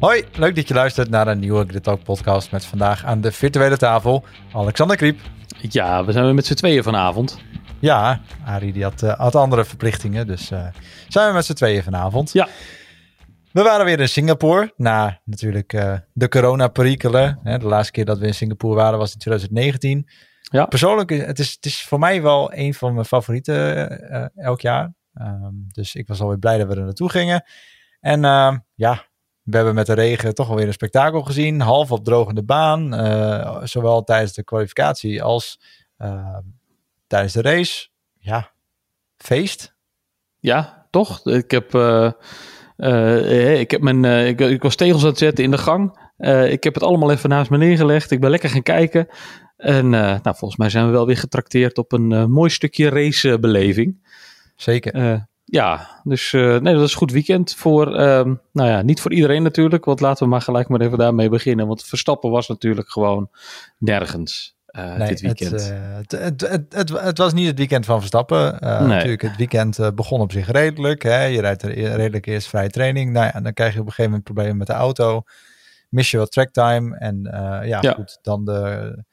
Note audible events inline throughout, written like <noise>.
Hoi, leuk dat je luistert naar een nieuwe Grid Talk podcast met vandaag aan de virtuele tafel Alexander Kriep. Ja, we zijn weer met z'n tweeën vanavond. Ja, Arie die had, uh, had andere verplichtingen, dus uh, zijn we met z'n tweeën vanavond. Ja. We waren weer in Singapore, na natuurlijk uh, de corona-perikelen. De laatste keer dat we in Singapore waren was in 2019. Ja. Persoonlijk, het is, het is voor mij wel een van mijn favorieten elk jaar. Um, dus ik was alweer blij dat we er naartoe gingen. En uh, ja, we hebben met de regen toch alweer een spektakel gezien. Half op drogende baan. Uh, zowel tijdens de kwalificatie als uh, tijdens de race. Ja, feest. Ja, toch? Ik heb, uh, ik, heb mijn, ik, ik, was tegels aan het zetten in de gang. ik heb het allemaal even naast me neergelegd. Ik ben lekker gaan kijken. En nou, volgens mij zijn we wel weer getrakteerd op een mooi stukje racebeleving. Zeker. Ja, dus uh, nee, dat is een goed weekend voor, uh, nou ja, niet voor iedereen natuurlijk, want laten we maar gelijk maar even daarmee beginnen. Want Verstappen was natuurlijk gewoon nergens uh, nee, dit weekend. Het, het, het, het, het, was niet het weekend van Verstappen. Nee. Natuurlijk, het weekend begon op zich redelijk. Hè? Je rijdt er redelijk eerst vrije training. Nou ja, dan krijg je op een gegeven moment problemen met de auto. Mis je wat tracktime en ja, ja, goed, dan de...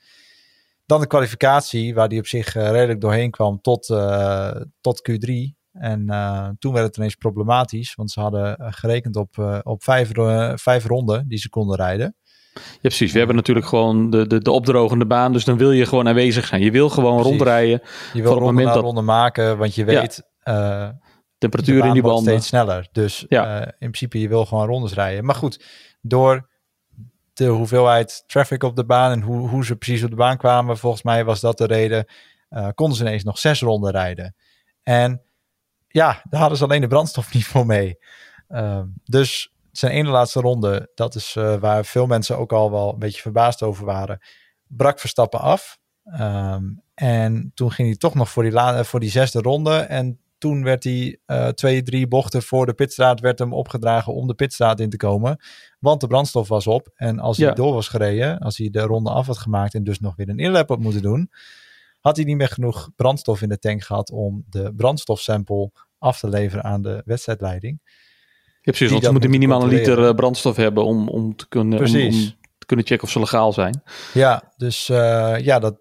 Dan de kwalificatie, waar die op zich redelijk doorheen kwam tot, tot Q3. En uh, toen werd het ineens problematisch, want ze hadden gerekend op, uh, op vijf, vijf ronden die ze konden rijden. Ja, precies. We hebben natuurlijk gewoon de, de, de opdrogende baan, dus dan wil je gewoon aanwezig zijn. Je wil gewoon precies. rondrijden. Je wil ronde na dat... ronde maken, want je weet... Ja. Temperatuur de in die banden. steeds sneller. Dus ja. in principe, je wil gewoon rondes rijden. Maar goed, door de hoeveelheid traffic op de baan en hoe, hoe ze precies op de baan kwamen, volgens mij was dat de reden, konden ze ineens nog zes ronden rijden. En ja, daar hadden ze alleen de brandstof niet voor mee. Uh, dus zijn ene laatste ronde, dat is uh, waar veel mensen ook al wel een beetje verbaasd over waren, brak Verstappen af. Um, en toen ging hij toch nog voor die, la voor die zesde ronde. En toen werd hij uh, twee, drie bochten voor de pitstraat werd hem opgedragen om de pitstraat in te komen. Want de brandstof was op. En als hij door was gereden, als hij de ronde af had gemaakt en dus nog weer een inlap had moeten doen, had hij niet meer genoeg brandstof in de tank gehad om de brandstofsample af te leveren aan de wedstrijdleiding. Ja, precies, want ze moeten minimaal een liter brandstof hebben om, om, te kunnen, om, om, te kunnen checken of ze legaal zijn. Ja, dus uh, ja, dat,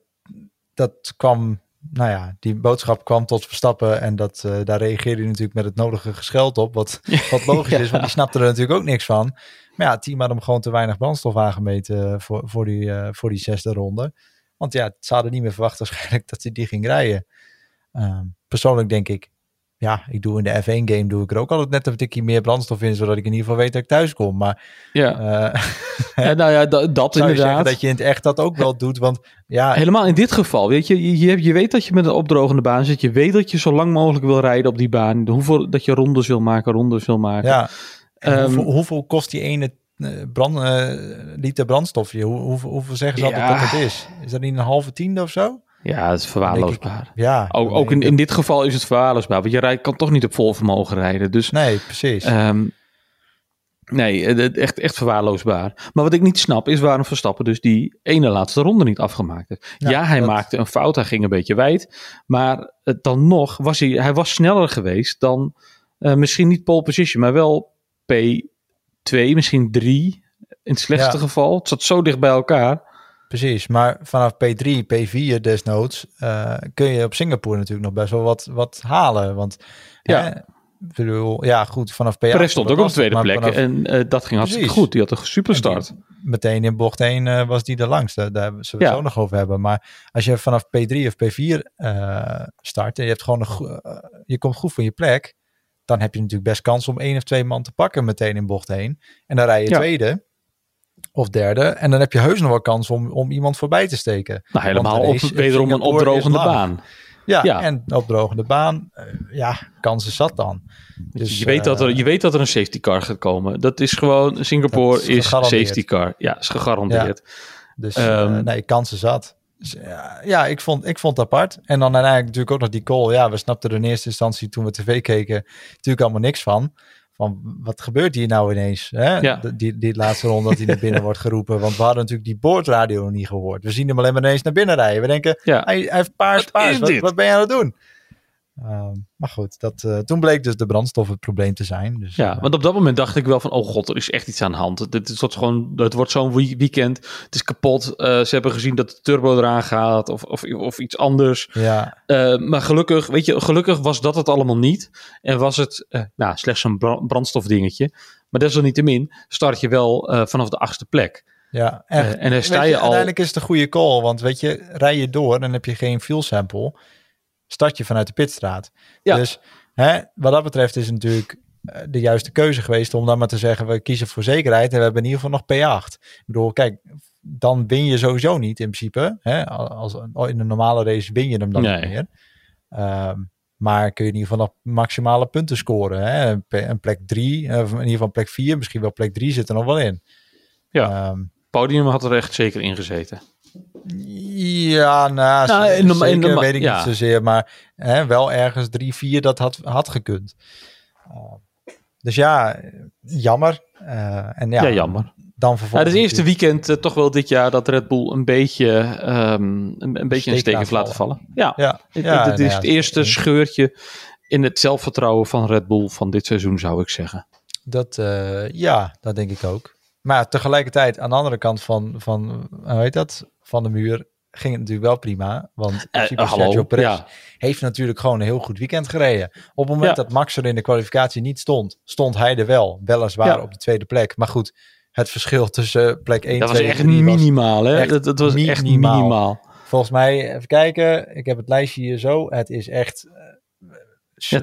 dat kwam, nou ja, die boodschap kwam tot Verstappen en dat, uh, daar reageerde hij natuurlijk met het nodige gescheld op, wat, wat logisch <laughs> ja. is, want die snapte er natuurlijk ook niks van. Maar ja, het team had hem gewoon te weinig brandstof aangemeten voor, voor, die, uh, voor die zesde ronde. Want ja, ze hadden niet meer verwacht waarschijnlijk <laughs> dat hij die ging rijden. persoonlijk denk ik, ja, ik doe in de F1 game doe ik er ook altijd net een tikje meer brandstof in, zodat ik in ieder geval weet dat ik thuis kom. Maar ja, uh, <laughs> ja nou ja, dat, dat inderdaad. dat je in het echt dat ook wel doet, want ja. Helemaal in dit geval, weet je, je, je weet dat je met een opdrogende baan zit, je weet dat je zo lang mogelijk wil rijden op die baan, hoeveel dat je rondes wil maken, rondes wil maken. Ja. Um, hoeveel, hoeveel, kost die ene brand, uh, liter brandstof? Hoe, hoeveel, hoeveel zeggen ze altijd dat het is? Is dat niet een halve tiende of zo? Ja, het is verwaarloosbaar. Ik, ja, ook ook in, in dit geval is het verwaarloosbaar. Want je rijdt, kan toch niet op vol vermogen rijden. Dus, nee, precies. Um, nee, echt, echt verwaarloosbaar. Maar wat ik niet snap is waarom Verstappen dus die ene laatste ronde niet afgemaakt heeft. Ja, ja hij dat... maakte een fout, hij ging een beetje wijd. Maar dan nog was hij, hij was sneller geweest dan uh, misschien niet pole position, maar wel P2, misschien 3 in het slechtste ja. geval. Het zat zo dicht bij elkaar. Precies, maar vanaf P3, P4 desnoods uh, kun je op Singapore natuurlijk nog best wel wat, wat halen. Want ja. Eh, bedoel, ja, goed, vanaf P8. Perez stond ook op de tweede plek vanaf... en uh, dat ging hartstikke goed. Die had een superstart. Die, meteen in bocht 1 uh, was die de langste. Daar zullen we het ja. zo nog over hebben. Maar als je vanaf P3 of P4 start en je, hebt gewoon een, je komt goed voor je plek, dan heb je natuurlijk best kans om één of twee man te pakken meteen in bocht 1. En dan rij je ja. tweede of derde. En dan heb je heus nog wel kans om, om iemand voorbij te steken. Nou, helemaal op, wederom een opdrogende baan. Ja, ja, en opdrogende baan, uh, ja, kansen zat dan. Dus, je, weet uh, dat er, je weet dat er een safety car gaat komen. Dat is gewoon, Singapore is, is safety car. Ja, is gegarandeerd. Ja. Dus um, uh, nee, kansen zat. Dus, ja, ja, ik, vond, ik vond het apart. En dan uiteindelijk natuurlijk ook nog die call. Ja, we snapten er in eerste instantie toen we tv keken natuurlijk allemaal niks van van wat gebeurt hier nou ineens? Hè? Ja. Die, die laatste ronde dat hij naar binnen <laughs> wordt geroepen. Want we hadden natuurlijk die boordradio niet gehoord. We zien hem alleen maar ineens naar binnen rijden. We denken, ja. hij, hij heeft paars, wat paars. Wat, wat, ben je aan het doen? Ehm, maar goed, dat, uh, toen bleek dus de brandstof het probleem te zijn. Dus, ja, uh, want op dat moment dacht ik wel van, oh god, er is echt iets aan de hand. Het, het, wordt, gewoon, het wordt zo'n weekend, het is kapot. Uh, ze hebben gezien dat de turbo eraan gaat of, of, of iets anders. Ja. maar gelukkig, weet je, gelukkig was dat het allemaal niet. En was het, nou, slechts een brandstofdingetje. Maar desalniettemin start je wel vanaf de achtste plek. Ja, echt. en dan sta je, je, al... Uiteindelijk is het een goede call, want weet je, rij je door en heb je geen fuel sample start je vanuit de pitstraat. Ja. Dus hè, wat dat betreft is het natuurlijk de juiste keuze geweest om dan maar te zeggen, we kiezen voor zekerheid en we hebben in ieder geval nog P8. Ik bedoel, kijk, dan win je sowieso niet in principe. Hè? Als, in een normale race win je hem dan nee. niet meer. Um, maar kun je in ieder geval nog maximale punten scoren. Hè? Een plek 3, of in ieder geval plek 4, misschien wel plek 3 zit er nog wel in. Ja, um, podium had er echt zeker in gezeten. Ja, nou, Nou, in de- zeker in de- weet ik ja. niet zozeer, maar hè, wel ergens 3, 4 dat had, had gekund. Uh, dus ja, jammer. Uh, en ja, Ja, jammer. Dan Ja, vervolgens. het eerste weekend eh, toch wel dit jaar dat Red Bull een beetje, ehm, een, een beetje een Steek heeft laten vallen. Ja, Ja, het, ja, het- nou is ja, het eerste scheurtje in het zelfvertrouwen van Red Bull van dit seizoen, zou ik zeggen. Dat, eh, ja, dat denk ik ook. Maar tegelijkertijd, aan de andere kant van, van hoe heet dat? Van de muur ging het natuurlijk wel prima. Want hallo, Sergio Perez ja. heeft natuurlijk gewoon een heel goed weekend gereden. Op het moment Ja. dat Max er in de kwalificatie niet stond, stond hij er wel. Weliswaar Ja. op de tweede plek. Maar goed, het verschil tussen plek 1, Dat was 2 echt en 3 was minimaal, hè? echt Dat, dat was echt minimaal. minimaal. volgens mij, even kijken, ik heb het lijstje hier zo. Het is echt... eh.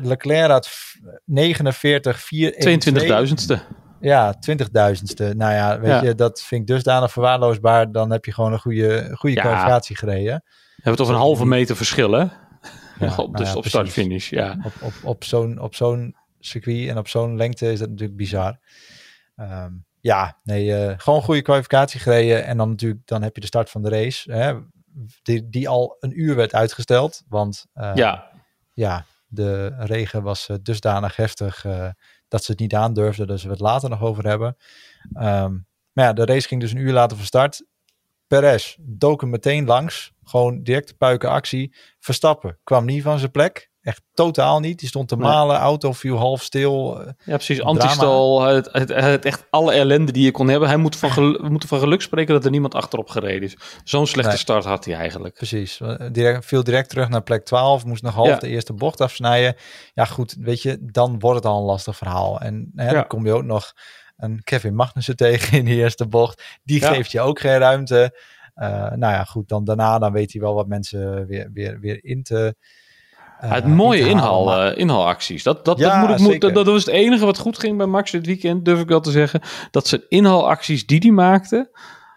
Leclerc had f- 49, 4, 22.000ste. Ja, 20.000ste. Nou ja, weet Ja. je, dat vind ik dusdanig verwaarloosbaar. Dan heb je gewoon een goede, goede Ja. kwalificatie gereden. We hebben toch een halve meter verschil, hè? Ja, <laughs> op, nou ja, op start-finish, ja. Op, op, op zo'n op zo'n circuit en op zo'n lengte is dat natuurlijk bizar. Ehm, ja, nee, eh, gewoon goede kwalificatie gereden. En dan natuurlijk, dan heb je de start van de race. Hè, die, die al een uur werd uitgesteld. Want eh, Ja, ja, de regen was eh, dusdanig heftig eh, dat ze het niet aandurfden. Dus we het later nog over hebben. Ehm, maar ja, de race ging dus een uur later van start. Perez dook hem meteen langs. Gewoon direct puiken actie. Verstappen kwam niet van zijn plek. Echt totaal niet. Die stond te Nee. malen. Auto viel half stil. Ja precies. Antistal, het, het, het, echt alle ellende die je kon hebben. Hij moet van gel- we <laughs> moeten van geluk spreken dat er niemand achterop gereden is. Zo'n slechte Nee. start had hij eigenlijk. Precies. Eh, Direct, viel direct terug naar plek 12. Moest nog half Ja. de eerste bocht afsnijden. Ja, goed. Weet je, dan wordt het al een lastig verhaal. En hè, Ja. dan kom je ook nog een Kevin Magnussen <laughs> tegen in de eerste bocht. Die Ja. geeft je ook geen ruimte. Eh, nou ja, goed. Dan daarna dan weet hij wel wat mensen weer, weer, weer in te. Eh, het mooie te halen. inhaal, Maar- eh, inhaalacties. Dat, dat, Ja, dat, moet ik, moet, dat, dat was het enige wat goed ging bij Max dit weekend, durf ik wel te zeggen. Dat zijn inhaalacties die hij maakte,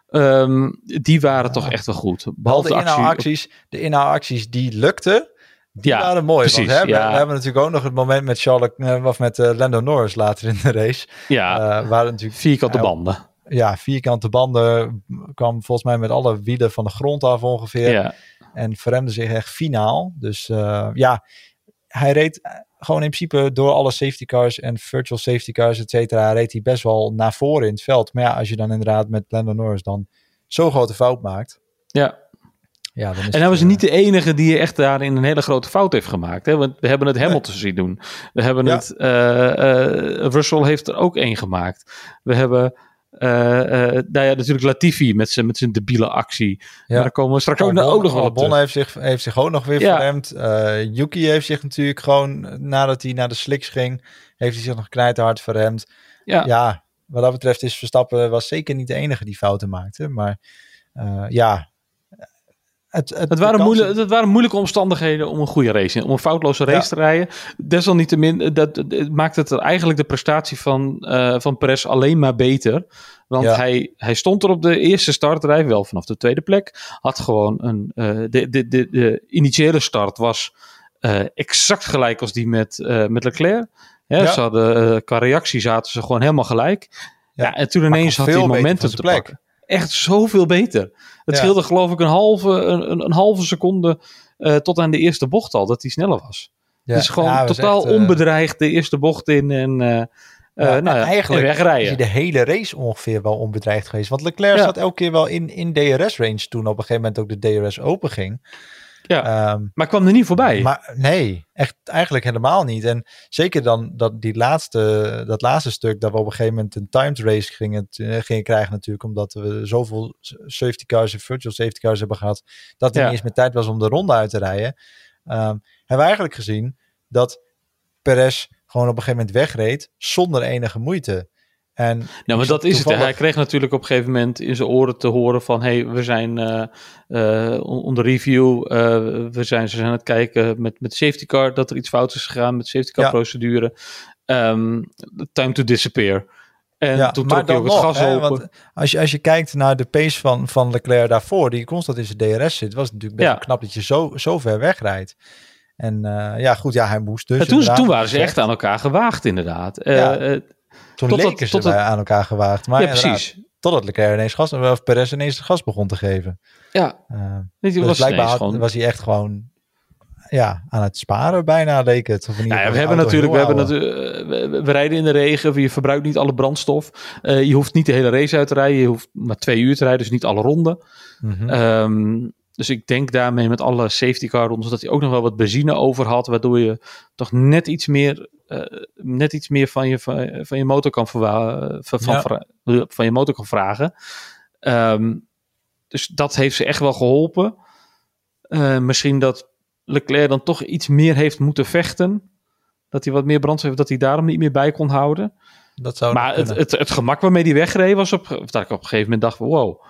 ehm, die waren toch echt wel goed. Behalve de de actie. inhaalacties, de inhaalacties die lukten, die Ja, waren mooi. precies, want, hè, we, ja. we hebben natuurlijk ook nog het moment met Charles, eh, of met eh, Lando Norris later in de race. Ja, Eh, waar natuurlijk vierkante banden. Ja, vierkante banden kwam volgens mij met alle wielen van de grond af ongeveer. Ja. En verremde zich echt finaal. Dus eh, ja, hij reed gewoon in principe door alle safety cars en virtual safety cars, et cetera, reed hij best wel naar voren in het veld. Maar ja, als je dan inderdaad met Lando Norris dan zo'n grote fout maakt. ja. Ja, dan is En hij het, was eh, niet de enige die echt daarin een hele grote fout heeft gemaakt. Hè? Want we hebben het Hamilton zien doen. We hebben Ja. het... eh, Russell heeft er ook één gemaakt. We hebben... eh, eh, nou ja, natuurlijk Latifi met zijn, met zijn debiele actie. Ja. Maar daar komen we straks ook, Albon, ook nog wel op heeft zich, heeft zich ook nog weer Ja. verremd. Eh, Yuki heeft zich natuurlijk gewoon, nadat hij naar de slicks ging, heeft hij zich nog knijterhard verremd. Ja. ja, wat dat betreft is Verstappen was zeker niet de enige die fouten maakte. Maar ja, het, het, Het waren, moeilijk, het waren moeilijke omstandigheden om een goede race, om een foutloze race Ja. te rijden. Desalniettemin, eh, dat, dat maakt het er eigenlijk de prestatie van, eh van Perez alleen maar beter. Want Ja. hij, hij stond er op de eerste startrij, wel vanaf de tweede plek. Had gewoon een. eh, de, de, de, de initiële start was eh, exact gelijk als die met, eh, met Leclerc. Hè, Ja. Ze hadden, eh, qua reactie zaten ze gewoon helemaal gelijk. Ja, en toen ineens had hij momentum te plek. pakken. Echt zoveel beter. Het Ja. scheelde geloof ik een halve, een, een, halve seconde eh, tot aan de eerste bocht al, dat hij sneller was. Ja, dus gewoon ja, totaal echt, eh, onbedreigd de eerste bocht in en, eh nou ja, en eigenlijk is wegrijden. hij de hele race ongeveer wel onbedreigd geweest. Want Leclerc Ja. zat elke keer wel in, in DRS-range toen op een gegeven moment ook de DRS open ging. Ja, um, maar kwam er niet voorbij. Maar nee, echt eigenlijk helemaal niet. En zeker dan dat, die laatste, dat laatste stuk, dat we op een gegeven moment een timed race gingen, eh, gingen krijgen natuurlijk, omdat we zoveel safety cars en virtual safety cars hebben gehad, dat er niet eens meer tijd was om de ronde uit te rijden. Um, hebben we eigenlijk gezien dat Perez gewoon op een gegeven moment wegreed zonder enige moeite. En nou, maar dat is het. Hij kreeg natuurlijk op een gegeven moment in zijn oren te horen van... hey, we zijn uh, onder review, uh, we zijn, ze zijn aan het kijken met, met safety car... dat er iets fout is gegaan met safety car procedure. Um, time to disappear. En ja, toen trok hij ook het gas hè, open. als, je, als je kijkt naar de pace van, van Leclerc daarvoor... die constant in zijn DRS zit... was het natuurlijk best ja. knap dat je zo, zo ver wegrijdt. En uh, ja, goed, ja, hij moest dus. toen, toen waren ze echt aan elkaar gewaagd, inderdaad. Ja. Toen tot leken ze tot aan elkaar gewaagd. Maar ja, precies. Totdat Leclerc ineens gas, of Perez ineens gas begon te geven. Ja. Uh, dus was blijkbaar gewoon... was hij echt gewoon ja, aan het sparen bijna leek het. Of ja, we hebben natuurlijk, we, hebben natuurlijk we, we, rijden in de regen, je verbruikt niet alle brandstof. Uh, je hoeft niet de hele race uit te rijden, je hoeft maar twee uur te rijden, dus niet alle ronden. Mm -hmm. um, dus ik denk daarmee met alle safety car rondes dat hij ook nog wel wat benzine over had, waardoor je toch net iets meer uh, net iets meer van je, van, van je motor kan, van, van, van, je motor kan vragen. Um, dus dat heeft ze echt wel geholpen. Uh, misschien dat Leclerc dan toch iets meer heeft moeten vechten. Dat hij wat meer brandstof heeft, dat hij daarom niet meer bij kon houden. Dat zou maar het, het, het, gemak waarmee hij wegreed was op, dat ik op een gegeven moment dacht: wow.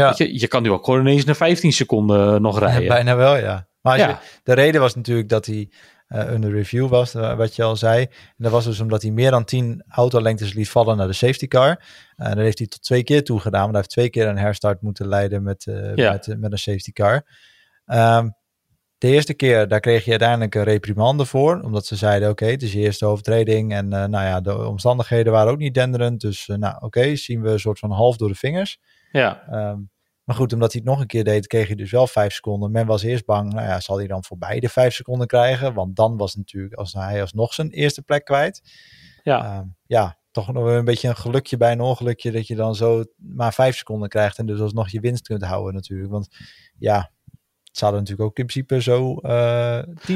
Ja. Je, je kan nu ook gewoon ineens naar 15 seconden nog rijden. Ja, bijna wel, ja. Maar. Je, de reden was natuurlijk dat hij uh, een review was, uh, wat je al zei. En dat was dus omdat hij meer dan 10 autolengtes liet vallen naar de safety car. En uh, dat heeft hij tot twee keer toe gedaan, want hij heeft twee keer een herstart moeten leiden met, ja. met, met, een safety car. Um, de eerste keer, daar kreeg je uiteindelijk een reprimande voor, omdat ze zeiden, oké, okay, het is je eerste overtreding en nou ja, de omstandigheden waren ook niet denderend. Dus nou oké, okay, zien we een soort van half door de vingers. Ja. Um, maar goed, omdat hij het nog een keer deed, kreeg hij dus wel vijf seconden. Men was eerst bang, nou ja, zal hij dan voor beide vijf seconden krijgen? Want dan was natuurlijk als hij alsnog zijn eerste plek kwijt. Ja. Uh, ja, toch nog een beetje een gelukje bij een ongelukje dat je dan zo maar vijf seconden krijgt en dus alsnog je winst kunt houden natuurlijk. Want ja, zouden natuurlijk ook in principe zo. Uh,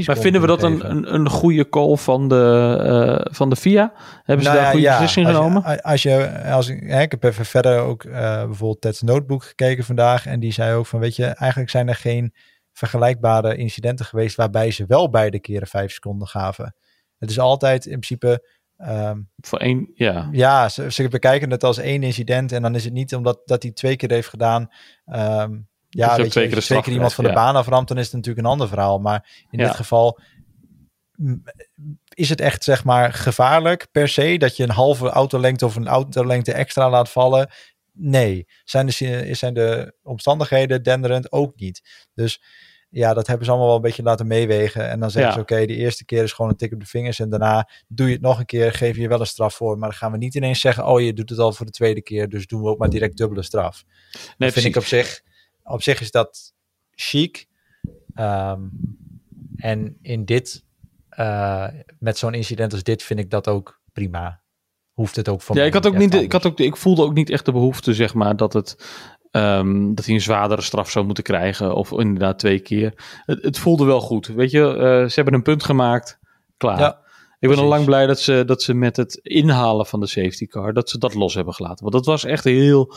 maar vinden we dat een, een, een, goede call van de, uh, van de FIA? Hebben ze nou, daar een goede ja, beslissing genomen? Je, als je, als ik, hè, ik heb even verder ook uh, bijvoorbeeld Ted's notebook gekeken vandaag. En die zei ook van, weet je, eigenlijk zijn er geen vergelijkbare incidenten geweest waarbij ze wel beide keren vijf seconden gaven. Het is altijd in principe. Um, Voor één, ja. Ja, ze, ze bekijken het als één incident. En dan is het niet omdat dat hij twee keer heeft gedaan. Um, ja, dus weet je, als zeker iemand van de baan aframt, dan is het natuurlijk een ander verhaal. Maar in dit geval is het echt, zeg maar, gevaarlijk per se dat je een halve autolengte of een autolengte extra laat vallen. Nee, zijn de, zijn de omstandigheden denderend ook niet. Dus ja, dat hebben ze allemaal wel een beetje laten meewegen. En dan zeggen ja. ze, oké, de eerste keer is gewoon een tik op de vingers. En daarna doe je het nog een keer, geef je wel een straf voor. Maar dan gaan we niet ineens zeggen, oh, je doet het al voor de tweede keer. Dus doen we ook maar direct dubbele straf. Nee, dat vind ik op zich op zich is dat chic. Um, en in dit, uh, met zo'n incident als dit, vind ik dat ook prima. Hoeft het ook van. Ja, ik had ook niet. Ik, had ook, ik voelde ook niet echt de behoefte, zeg maar, dat het. Um, dat hij een zwaardere straf zou moeten krijgen. Of inderdaad twee keer. Het, het voelde wel goed. Weet je, uh, ze hebben een punt gemaakt. Klaar. Ja, ik ben al lang blij dat ze, dat ze met het inhalen van de safety car. dat ze dat los hebben gelaten. Want dat was echt heel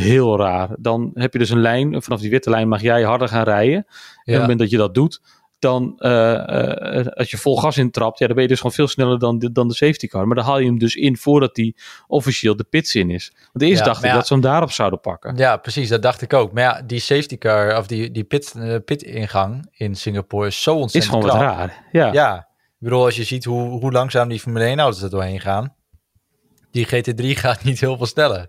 heel raar. Dan heb je dus een lijn, vanaf die witte lijn mag jij harder gaan rijden. En op het moment dat je dat doet, dan uh, uh, als je vol gas intrapt, ja, dan ben je dus gewoon veel sneller dan de, dan de safety car. Maar dan haal je hem dus in voordat die officieel de pits in is. Want eerst dacht ik dat ze hem daarop zouden pakken. Ja, precies, dat dacht ik ook. Maar ja, die safety car of die, die pit, uh, pit ingang in Singapore is zo ontzettend Is gewoon wat raar, ja. Ja, ik bedoel, als je ziet hoe, hoe langzaam die Formule 1 auto's er doorheen gaan. Die GT3 <laughs> gaat niet heel veel sneller.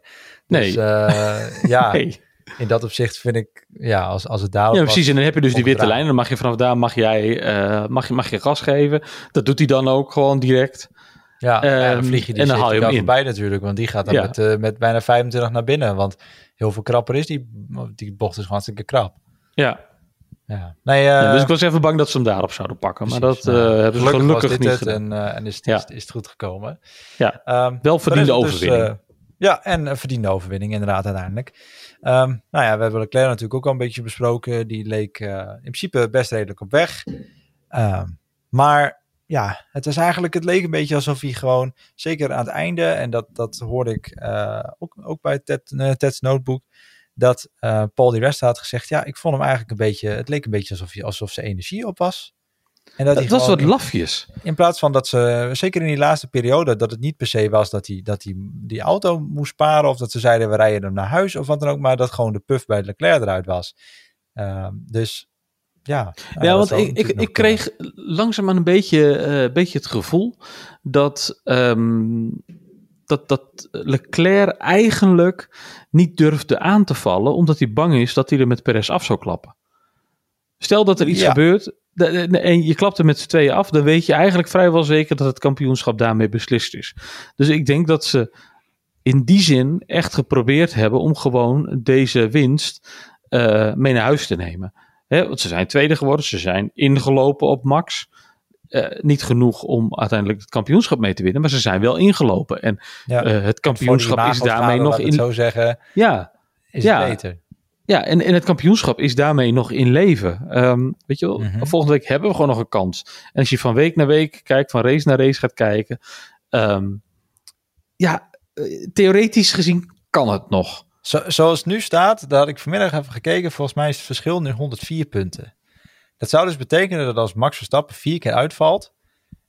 Nee. Dus, uh, ja, <laughs> in dat opzicht vind ik, ja, als, als het daar. Ja, precies. En dan heb je dus die witte lijn. En dan mag je vanaf daar mag jij, uh, mag je, mag je gas geven. Dat doet hij dan ook gewoon direct. Ja, um, ja dan vlieg je die en dan haal je hem voorbij natuurlijk. Want die gaat dan ja. met, uh, met bijna 25 naar binnen. Want heel veel krapper is die, die bocht is gewoon hartstikke krap. Ja. Ja. Nee, uh, dus ik was even bang dat ze hem daarop zouden pakken. Precies, maar dat nou, uh, hebben ze gelukkig, niet het En, en is, het, ja. is, is, het goed gekomen. Ja, um, wel verdiende overwinning. Dus, Ja, en een verdiende overwinning inderdaad uiteindelijk. Um, nou ja, we hebben Leclerc natuurlijk ook al een beetje besproken. Die leek uh, in principe best redelijk op weg. Um, maar ja, het is eigenlijk, het leek een beetje alsof hij gewoon, zeker aan het einde, en dat, dat hoorde ik uh, ook, ook bij Ted, Ted's notebook, dat Paul Di Resta had gezegd, ja, ik vond hem eigenlijk een beetje, het leek een beetje alsof, hij, alsof zijn energie op was. En dat, dat was wat lafjes. In plaats van dat ze, zeker in die laatste periode, dat het niet per se was dat hij, dat hij die auto moest sparen. Of dat ze zeiden we rijden hem naar huis of wat dan ook. Maar dat gewoon de puff bij Leclerc eruit was. Uh, dus ja. Ja, want ik, ik, ik kreeg langzaamaan een beetje, uh, beetje het gevoel dat, um, dat, dat Leclerc eigenlijk niet durfde aan te vallen. Omdat hij bang is dat hij er met Perez af zou klappen. Stel dat er iets ja. gebeurt en je klapt er met z'n tweeën af, dan weet je eigenlijk vrijwel zeker dat het kampioenschap daarmee beslist is. Dus ik denk dat ze in die zin echt geprobeerd hebben om gewoon deze winst uh, mee naar huis te nemen. Hè, want ze zijn tweede geworden, ze zijn ingelopen op Max. Uh, niet genoeg om uiteindelijk het kampioenschap mee te winnen, maar ze zijn wel ingelopen. En ja, uh, het kampioenschap is daarmee nog in. Zo zeggen, ja, is ja, beter. Ja, en, en het kampioenschap is daarmee nog in leven. Um, weet je wel, mm-hmm. volgende week hebben we gewoon nog een kans. En als je van week naar week kijkt, van race naar race gaat kijken. Um, ja, theoretisch gezien kan het nog. Zo, zoals het nu staat, daar had ik vanmiddag even gekeken. Volgens mij is het verschil nu 104 punten. Dat zou dus betekenen dat als Max Verstappen vier keer uitvalt.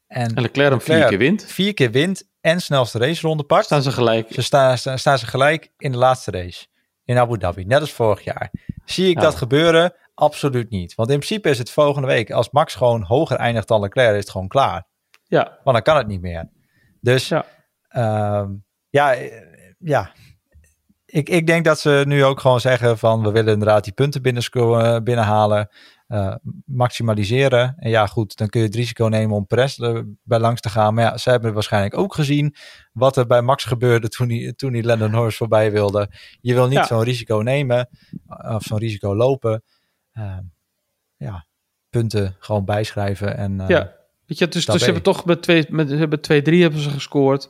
En, en Leclerc hem vier keer wint. Vier keer wint en snelste raceronde pakt. Staan ze gelijk. Ze staan, staan, staan ze gelijk in de laatste race in Abu Dhabi, net als vorig jaar. Zie ik ja. dat gebeuren? Absoluut niet. Want in principe is het volgende week, als Max gewoon hoger eindigt dan Leclerc, is het gewoon klaar. Ja. Want dan kan het niet meer. Dus ja, uh, ja, ja. Ik, ik denk dat ze nu ook gewoon zeggen van we willen inderdaad die punten binnen, binnenhalen. Uh, maximaliseren. En ja, goed, dan kun je het risico nemen om Perez bij langs te gaan. Maar ja, ze hebben waarschijnlijk ook gezien wat er bij Max gebeurde toen hij, toen hij Lennon Norris voorbij wilde. Je wil niet ja. zo'n risico nemen of zo'n risico lopen. Uh, ja, punten gewoon bijschrijven. En, uh, ja, weet je, dus, dus ze hebben toch met 2-3 hebben, hebben ze gescoord.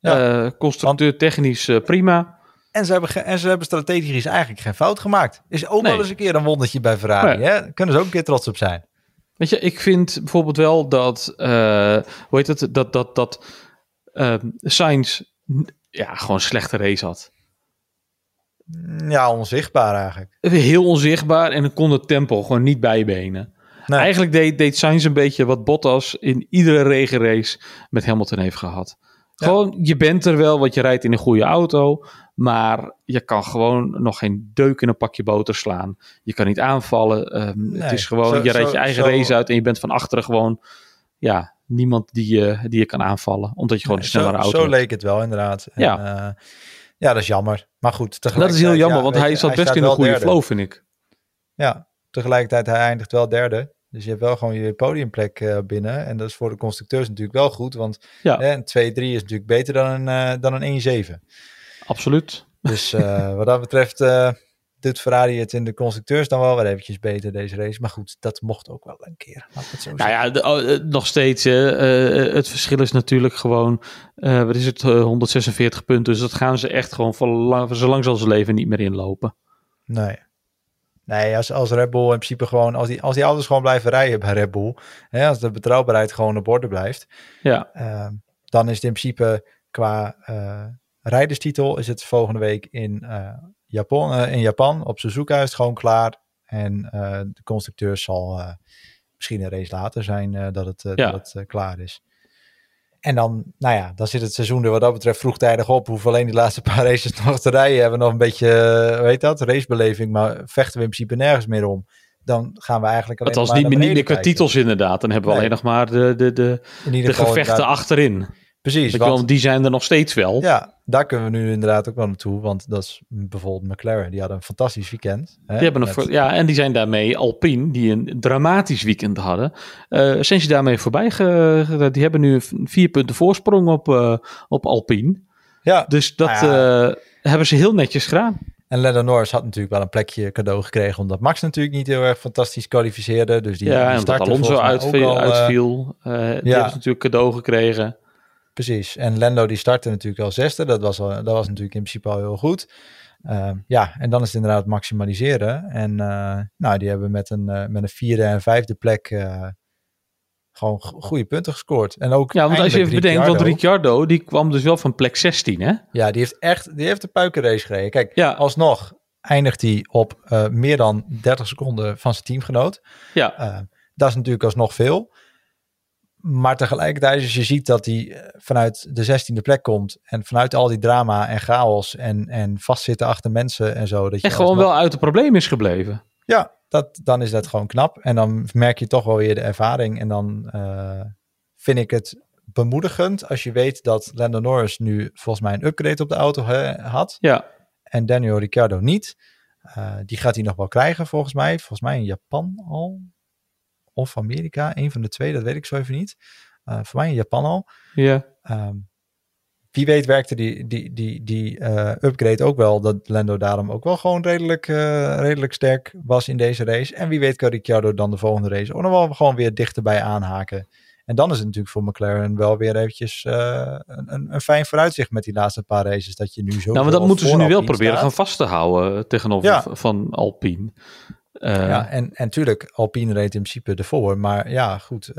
Ja, constructeur technisch prima. En ze, hebben en ze hebben strategisch eigenlijk geen fout gemaakt. Is ook nee. wel eens een keer een wondertje bij Ferrari. Nee. Hè? Kunnen ze ook een keer trots op zijn. Weet je, ik vind bijvoorbeeld wel dat, uh, hoe heet het, dat, dat, dat uh, Sainz ja, gewoon een slechte race had. Ja, onzichtbaar eigenlijk. Heel onzichtbaar en dan kon het tempo gewoon niet bijbenen. Nee. Eigenlijk deed, deed Sainz een beetje wat Bottas in iedere regenrace met Hamilton heeft gehad. Gewoon, je bent er wel, want je rijdt in een goede auto. Maar je kan gewoon nog geen deuk in een pakje boter slaan. Je kan niet aanvallen. Um, nee, het is gewoon, zo, je rijdt je eigen zo, race uit en je bent van achteren gewoon, ja, niemand die je, die je kan aanvallen. Omdat je gewoon nee, een snellere zo, auto Zo leek het wel, inderdaad. En, ja. Uh, ja, dat is jammer. Maar goed, Dat is heel jammer, ja, want hij zat best in een goede derde. flow, vind ik. Ja, tegelijkertijd hij eindigt wel derde. Dus je hebt wel gewoon je podiumplek uh, binnen. En dat is voor de constructeurs natuurlijk wel goed. Want ja. hè, een 2-3 is natuurlijk beter dan een, uh, dan een 1-7. Absoluut. Dus uh, <laughs> wat dat betreft doet Ferrari het in de constructeurs dan wel weer eventjes beter deze race. Maar goed, dat mocht ook wel een keer. Het zo nou ja, de, uh, nog steeds. het verschil is natuurlijk gewoon, wat is het, 146 punten. Dus dat gaan ze echt gewoon voor lang, zolang zal ze leven niet meer inlopen. Nee. Nee, als, als Red Bull in principe gewoon, als die, als die auto's gewoon blijven rijden bij Red Bull, hè, als de betrouwbaarheid gewoon op orde blijft, ja. dan is het in principe qua rijderstitel is het volgende week in, uh, Japan, uh, in Japan. Op Suzuka is het gewoon klaar. En uh, de constructeur zal misschien een race later zijn dat het, ja. dat het klaar is. En dan, nou ja, dan zit het seizoen er wat dat betreft vroegtijdig op. Hoeven alleen die laatste paar <laughs> races nog te rijden. Hebben nog een beetje, weet dat, racebeleving. Maar vechten we in principe nergens meer om. Dan gaan we eigenlijk alleen Het was niet, niet meer qua titels inderdaad. Dan hebben we nee. alleen nog maar de, de, de, de gevechten achterin. Precies. Want, die zijn er nog steeds wel. Ja, daar kunnen we nu inderdaad ook wel naartoe. Want dat is bijvoorbeeld McLaren. Die hadden een fantastisch weekend. Hè, die hebben een, ja, en die zijn daarmee Alpine, die een dramatisch weekend hadden. Uh, zijn ze daarmee voorbij? Ge, die hebben nu vier punten voorsprong op, uh, op Alpine. Ja. Dus dat nou ja. uh, hebben ze heel netjes gedaan. En Lennon Norris had natuurlijk wel een plekje cadeau gekregen, omdat Max natuurlijk niet heel erg fantastisch kwalificeerde. Dus die, ja, die en dat Alonso uitviel, al, uitviel. die ja. hebben ze natuurlijk cadeau gekregen. Precies. En Lando die startte natuurlijk al zesde. Dat was, al, dat was natuurlijk in principe al heel goed. Ehm, ja, en dan is het inderdaad maximaliseren. En nou, die hebben met een, met een vierde en vijfde plek gewoon goede punten gescoord. En ook ja, want als je even bedenkt, want Ricciardo die kwam dus wel van plek 16, hè? Ja, die heeft echt die heeft de puikenrace gereden. Kijk, ja. alsnog eindigt hij op meer dan 30 seconden van zijn teamgenoot. Ja. Uh, dat is natuurlijk alsnog veel. Maar tegelijkertijd, als je ziet dat hij eh, vanuit de 16e plek komt en vanuit al die drama en chaos en, en vastzitten achter mensen en zo. Dat je en gewoon wel uit het probleem is gebleven. Ja, dat, dan is dat gewoon knap. En dan merk je toch wel weer de ervaring. En dan uh, vind ik het bemoedigend als je weet dat Lando Norris nu volgens mij een upgrade op de auto had. Ja. En Daniel Ricciardo niet. Uh, die gaat hij nog wel krijgen volgens mij. Volgens mij in Japan al. Of Amerika. Een van de twee, dat weet ik zo even niet. Uh, voor mij in Japan al. Ja. Um, wie weet werkte die, die, die, die uh, upgrade ook wel. Dat Lando daarom ook wel gewoon redelijk, uh, redelijk sterk was in deze race. En wie weet kan Ricciardo dan de volgende race ook nog wel gewoon weer dichterbij aanhaken. En dan is het natuurlijk voor McLaren wel weer eventjes uh, een, een, fijn vooruitzicht met die laatste paar races. Dat je nu zo. Nou, maar dat moeten ze nu wel proberen gaan vast te houden tegenover ja. van Alpine. Ja, en, en tuurlijk, Alpine reed in principe ervoor. Maar ja, goed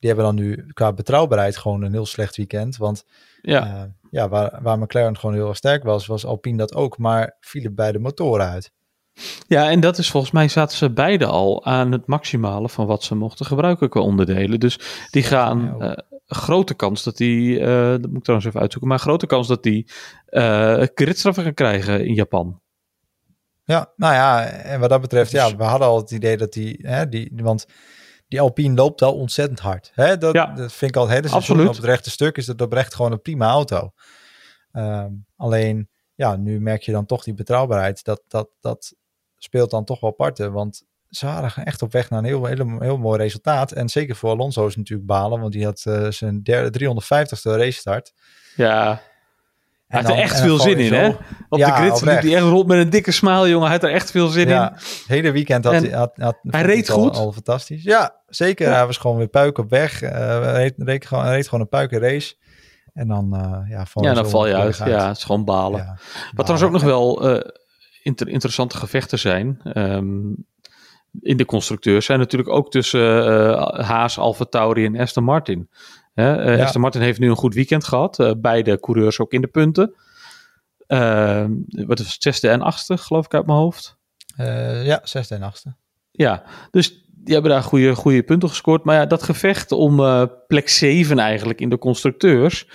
die hebben dan nu qua betrouwbaarheid gewoon een heel slecht weekend. Want ja, uh, ja waar, waar McLaren gewoon heel erg sterk was, was Alpine dat ook, maar vielen beide motoren uit. Ja, en dat is volgens mij zaten ze beide al aan het maximale van wat ze mochten gebruiken qua onderdelen. Dus die gaan uh, grote kans dat die, uh, dat moet ik trouwens even uitzoeken, maar grote kans dat die uh, kritstraffen gaan krijgen in Japan. Ja, nou ja, en wat dat betreft, ja, we hadden al het idee dat die, hè, die want die Alpine loopt wel ontzettend hard. Hè? Dat, ja, dat vind ik al het hele op het rechte stuk is dat oprecht gewoon een prima auto. Um, alleen, ja, nu merk je dan toch die betrouwbaarheid. Dat, dat, dat speelt dan toch wel parten. Want ze waren echt op weg naar een heel, heel, heel mooi resultaat. En zeker voor Alonso is natuurlijk balen, want die had uh, zijn derde 350ste race start. Ja, hij had er echt veel zin in, hè? Op de grid liep hij echt rond met een dikke smile, jongen. Hij had er echt veel zin ja, in. Het hele weekend had, hij, had, had hij reed goed. Al, fantastisch. Ja, zeker. Ja. Hij was gewoon weer puik op weg. Uh, reed, reed, gewoon, reed gewoon een puikenrace. En dan, uh, ja, ja, dan val je uit. Ja, het is gewoon balen. Wat trouwens ook nog wel uh, inter interessante gevechten zijn... Um, in de constructeurs zijn natuurlijk ook tussen Haas, Alfa Tauri en Aston Martin. Hè? Uh, Aston Martin heeft nu een goed weekend gehad. Uh, beide coureurs ook in de punten. Uh, wat is het, zesde en achtste, geloof ik uit mijn hoofd. ja, zesde en achtste. Ja, dus die hebben daar goede, goede punten gescoord. Maar ja, dat gevecht om plek 7 eigenlijk in de constructeurs.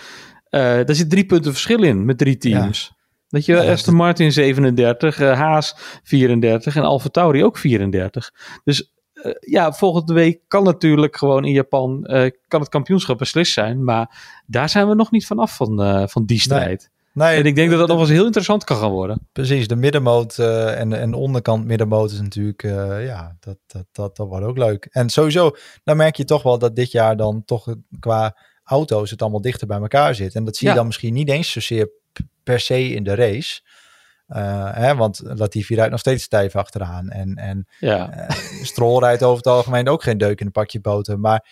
daar zit drie punten verschil in met drie teams. Ja. Dat je, ja, Aston Martin 37, Haas 34 en Alfa Tauri ook 34. Dus uh, ja, volgende week kan natuurlijk gewoon in Japan uh, kan het kampioenschap beslist zijn. Maar daar zijn we nog niet vanaf van, uh, van die strijd. Nee. nee. en ik denk dat dat nog eens heel interessant kan gaan worden. Precies, de middenmoot en, en de onderkant middenmoot is natuurlijk, ja, dat, dat, dat, dat wordt ook leuk. En sowieso, dan merk je toch wel dat dit jaar dan toch qua auto's het allemaal dichter bij elkaar zit. En dat zie je dan misschien niet eens zozeer per se in de race. Uh, hè, want Latifi rijdt nog steeds stijf achteraan. En, en ja. uh, Stroll rijdt over het algemeen ook geen deuk in een pakje boter. Maar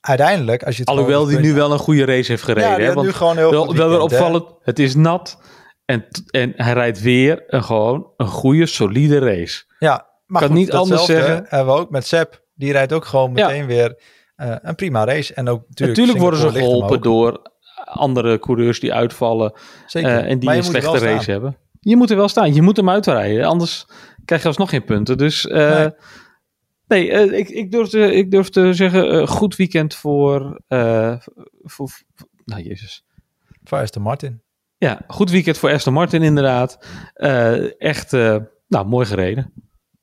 uiteindelijk, als je het Alhoewel die nu wel een goede race heeft gereden. Ja, want nu gewoon heel wel, wel weer opvallend. Het is nat. En, en hij rijdt weer een, gewoon een goede, solide race. Ja, maar kan niet anders zeggen. Hebben we ook met Seb. Die rijdt ook gewoon meteen ja. weer uh, een prima race. En ook natuurlijk, natuurlijk worden ze geholpen door andere coureurs die uitvallen. Zeker. en die een slechte race hebben. Je moet er wel staan. Je moet hem uitrijden. Anders krijg je alsnog geen punten. Dus uh, nee, nee uh, ik, ik, durf te, ik durf te zeggen, uh, goed weekend voor, voor, nou jezus. Voor Aston Martin. Ja, goed weekend voor Aston Martin inderdaad. echt, nou, mooi gereden.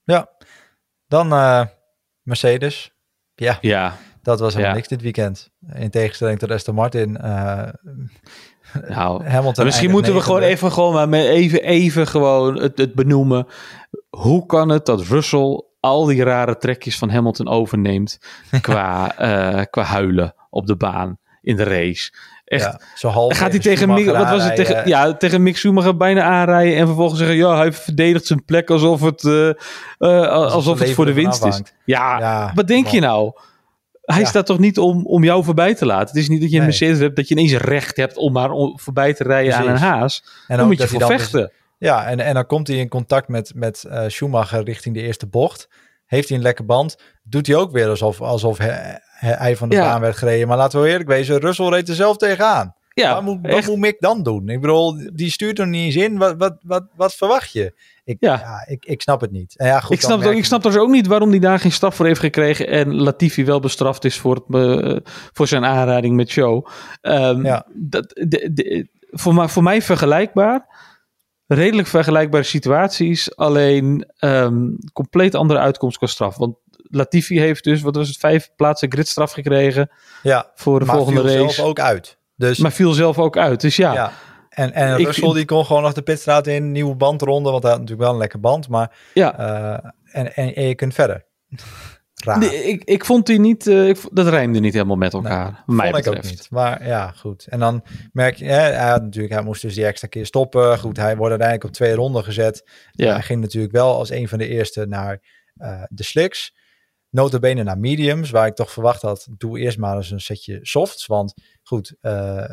Ja, dan Mercedes. Ja. ja. Dat was helemaal ja. niks dit weekend. In tegenstelling tot Aston Martin nou, Hamilton misschien moeten we gewoon even, gewoon even, even gewoon het, het benoemen. Hoe kan het dat Russell al die rare trekjes van Hamilton overneemt <laughs> qua, uh, qua huilen op de baan in de race? Echt, ja, zo half gaat hij tegen Mick, wat was het tegen, ja, tegen Mick Schumacher bijna aanrijden en vervolgens zeggen ja hij verdedigt zijn plek alsof het uh, uh, alsof, alsof het voor de winst is. Ja, ja wat denk man. je nou? Hij staat toch niet om, om jou voorbij te laten. Het is niet dat je een Mercedes hebt dat je ineens recht hebt om maar om voorbij te rijden aan een haas. En dan moet je voor dus- vechten. ja, en, en dan komt hij in contact met, met uh, Schumacher richting de eerste bocht. Heeft hij een lekke band, doet hij ook weer alsof, alsof hij, van de baan werd gereden. Maar laten we eerlijk wezen, Russell reed er zelf tegenaan. Ja, wat moet, wat moet Mick dan doen? Ik bedoel, die stuurt er niet eens in. Wat, wat, wat, wat verwacht je? Ik, ja. ik, ik snap het niet. ja, goed, ik, snap ook, ik snap dus ook niet waarom hij daar geen straf voor heeft gekregen. En Latifi wel bestraft is voor, het, uh, voor zijn aanrijding met Show. Um, ja. dat, de, de, voor, mij, voor mij vergelijkbaar. Redelijk vergelijkbare situaties. Alleen um, compleet andere uitkomst qua straf. Want Latifi heeft dus, wat was het, vijf plaatsen gridstraf gekregen. Ja, voor de volgende race. zelf ook uit. Dus, maar viel zelf ook uit. Dus ja. En, en ik, Russell die kon gewoon nog de pitstraat in, nieuwe bandronde, want hij had natuurlijk wel een lekker band. Maar ja. Uh, en, en, en, je kunt verder. <laughs> Nee, ik, ik vond die niet, uh, ik, dat rijmde niet helemaal met elkaar. Nee, mij vond betreft. ik ook niet. Maar ja, goed. En dan merk je, hè, hij, had natuurlijk, hij moest dus die extra keer stoppen. Goed, hij wordt uiteindelijk op twee ronden gezet. Ja. Hij ging natuurlijk wel als een van de eerste naar uh, de slicks notabene naar mediums, waar ik toch verwacht had, doe eerst maar eens een setje softs. Want goed, uh, <laughs>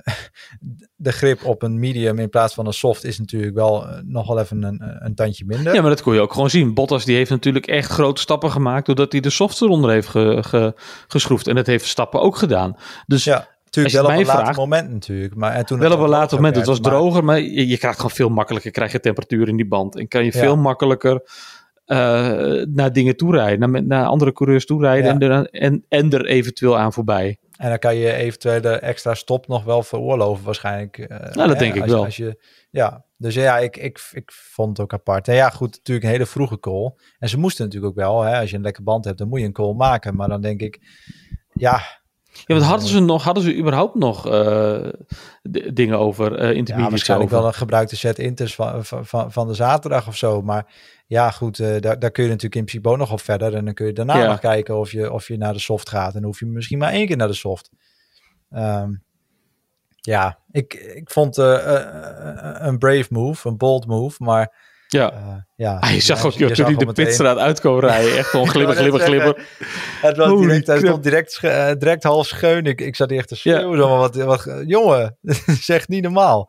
de grip op een medium in plaats van een soft is natuurlijk wel uh, nog wel even een, een tandje minder. Ja, maar dat kon je ook gewoon zien. Bottas die heeft natuurlijk echt grote stappen gemaakt, doordat hij de softs eronder heeft ge, geschroefd. En dat heeft stappen ook gedaan. Dus ja. Natuurlijk wel op een later moment natuurlijk. Maar, en toen wel op een later moment. Het was droger, maar je, je, krijgt gewoon veel makkelijker krijg je temperatuur in die band. En kan je veel makkelijker naar dingen toerijden, naar, naar andere coureurs toerijden ja. en, en, en er eventueel aan voorbij. En dan kan je eventueel de extra stop nog wel veroorloven waarschijnlijk. Uh, nou, dat denk ik wel. Als je, ja, dus ja, ik, ik, ik vond het ook apart. En ja, goed, natuurlijk een hele vroege call. En ze moesten natuurlijk ook wel, hè, als je een lekker band hebt, dan moet je een call maken. Maar dan denk ik, ja, ja, wat hadden ze nog? Hadden ze überhaupt nog uh, dingen over uh, intermediates? Ja, waarschijnlijk over? wel een gebruikte set inters van, van, van de zaterdag of zo. Maar ja, goed, uh, daar, daar kun je natuurlijk in principe ook nog op verder. En dan kun je daarna ja. nog kijken of je, of je naar de soft gaat. En hoef je misschien maar één keer naar de soft. Um, ja, ik, ik vond een brave move, een bold move. Maar ja. Uh, ja ah, zag ook je, toen hij de pitstraat uit rijden. Echt gewoon <laughs> glibber, glibber, glibber. <laughs> Het was direct, hij stond direct, uh, direct half scheun. Ik, ik zat echt te schreeuwen. Ja. Zo, wat, wat, jongen, <laughs> zeg niet normaal.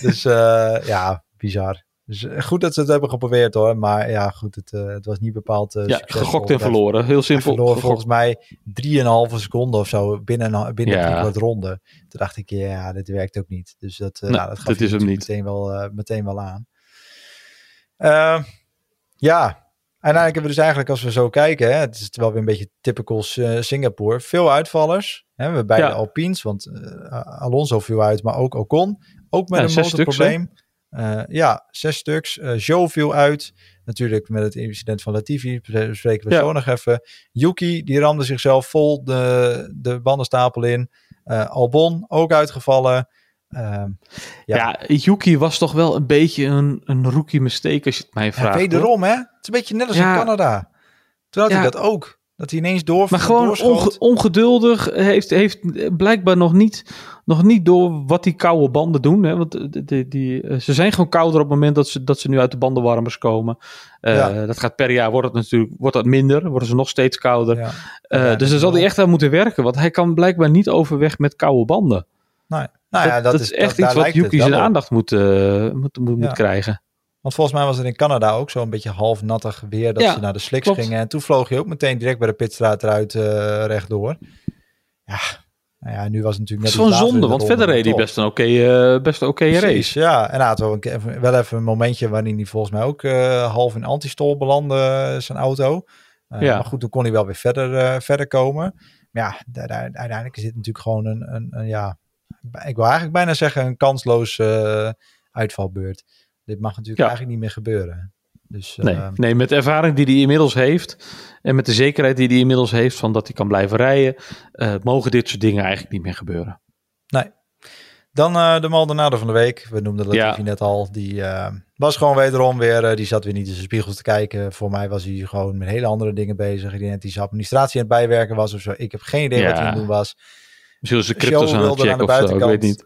dus uh, ja, bizar. Dus goed dat ze het hebben geprobeerd hoor. Maar ja, goed, het, het was niet bepaald Ja, gegokt en verloren. Heel simpel. verloren volgens mij 3,5 seconden of zo binnen, binnen ja. wat ronde. Toen dacht ik, ja, dit werkt ook niet. Dus dat, nee, nou, dat gaf is hem niet. Meteen, wel, meteen wel aan. Uh, ja, uiteindelijk hebben we dus eigenlijk, als we zo kijken, hè, het is wel weer een beetje typical uh, Singapore. Veel uitvallers. Hè, we hebben beide ja. Alpines, want uh, Alonso viel uit, maar ook Ocon. Ook met ja, een motorprobleem. Uh, ja, zes stuks. Uh, Joe viel uit. Natuurlijk met het incident van Latifi. Bespreken we ja. zo nog even. Yuki, die ramde zichzelf vol de, de bandenstapel in. Albon, ook uitgevallen. Uh, ja. ja, Yuki was toch wel een beetje een, een rookie mistake als je het mij vraagt. Ja, wederom hè? Het is een beetje net als ja. in Canada. Toen had hij dat ook. Dat hij ineens door. Maar gewoon onge ongeduldig heeft, heeft blijkbaar nog niet, nog niet door wat die koude banden doen. Hè? Want die, die, die, eh, ze zijn gewoon kouder op het moment dat ze, dat ze nu uit de bandenwarmers komen. Uh, ja. Dat gaat per jaar, wordt het natuurlijk wordt dat minder. Worden ze nog steeds kouder. Ja. Uh, dus daar zal hij echt aan moeten werken. Want hij kan blijkbaar niet overweg met koude banden. Nee. Nou ja, dat, dat is, echt iets wat Yuki zijn aandacht moet, uh, moet, moet, moet krijgen. Want volgens mij was het in Canada ook zo een beetje half nattig weer dat ja, ze naar de klopt. gingen. En toen vloog je ook meteen direct bij de pitstraat eruit uh, rechtdoor. Ja, nou ja, nu was het natuurlijk net... Het is gewoon zonde, want verder reed hij best een oké okay, uh, best oké okay race. Ja, en hij had wel, een, wel even een momentje waarin hij volgens mij ook uh, half in antistol belandde, zijn auto. Ja. Maar goed, toen kon hij wel weer verder, verder komen. Maar ja, uiteindelijk is dit natuurlijk gewoon een, een, een ja, ik wil eigenlijk bijna zeggen, een kansloos uh, uitvalbeurt. Dit mag natuurlijk eigenlijk niet meer gebeuren. Dus, nee, uh, nee, met de ervaring die hij inmiddels heeft en met de zekerheid die hij inmiddels heeft van dat hij kan blijven rijden, uh, mogen dit soort dingen eigenlijk niet meer gebeuren. Nee. Dan uh, de Maldonado van de week. We noemden Latifi ja. net al. Die was gewoon wederom weer, die zat weer niet in zijn spiegels te kijken. Voor mij was hij gewoon met hele andere dingen bezig. Ik denk dat hij zijn administratie aan het bijwerken was of zo. Ik heb geen idee ja. wat hij aan het doen was. Misschien is de cryptos aan het checken of zo, ik weet niet.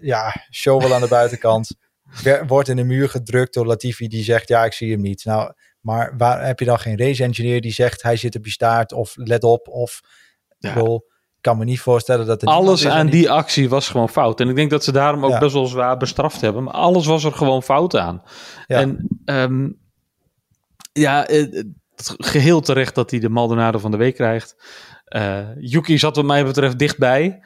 Ja, show wel aan de buitenkant. <laughs> Wordt in de muur gedrukt door Latifi die zegt, ja, ik zie hem niet. Nou, maar waar heb je dan geen race engineer die zegt, hij zit op je staart of let op of... Ja. Ik kan me niet voorstellen dat... Alles aan die... actie was gewoon fout. En ik denk dat ze daarom ook best wel zwaar bestraft hebben. Maar alles was er gewoon fout aan. En um, ja, het geheel terecht dat hij de Maldonado van de week krijgt. Uh, Yuki zat wat mij betreft dichtbij.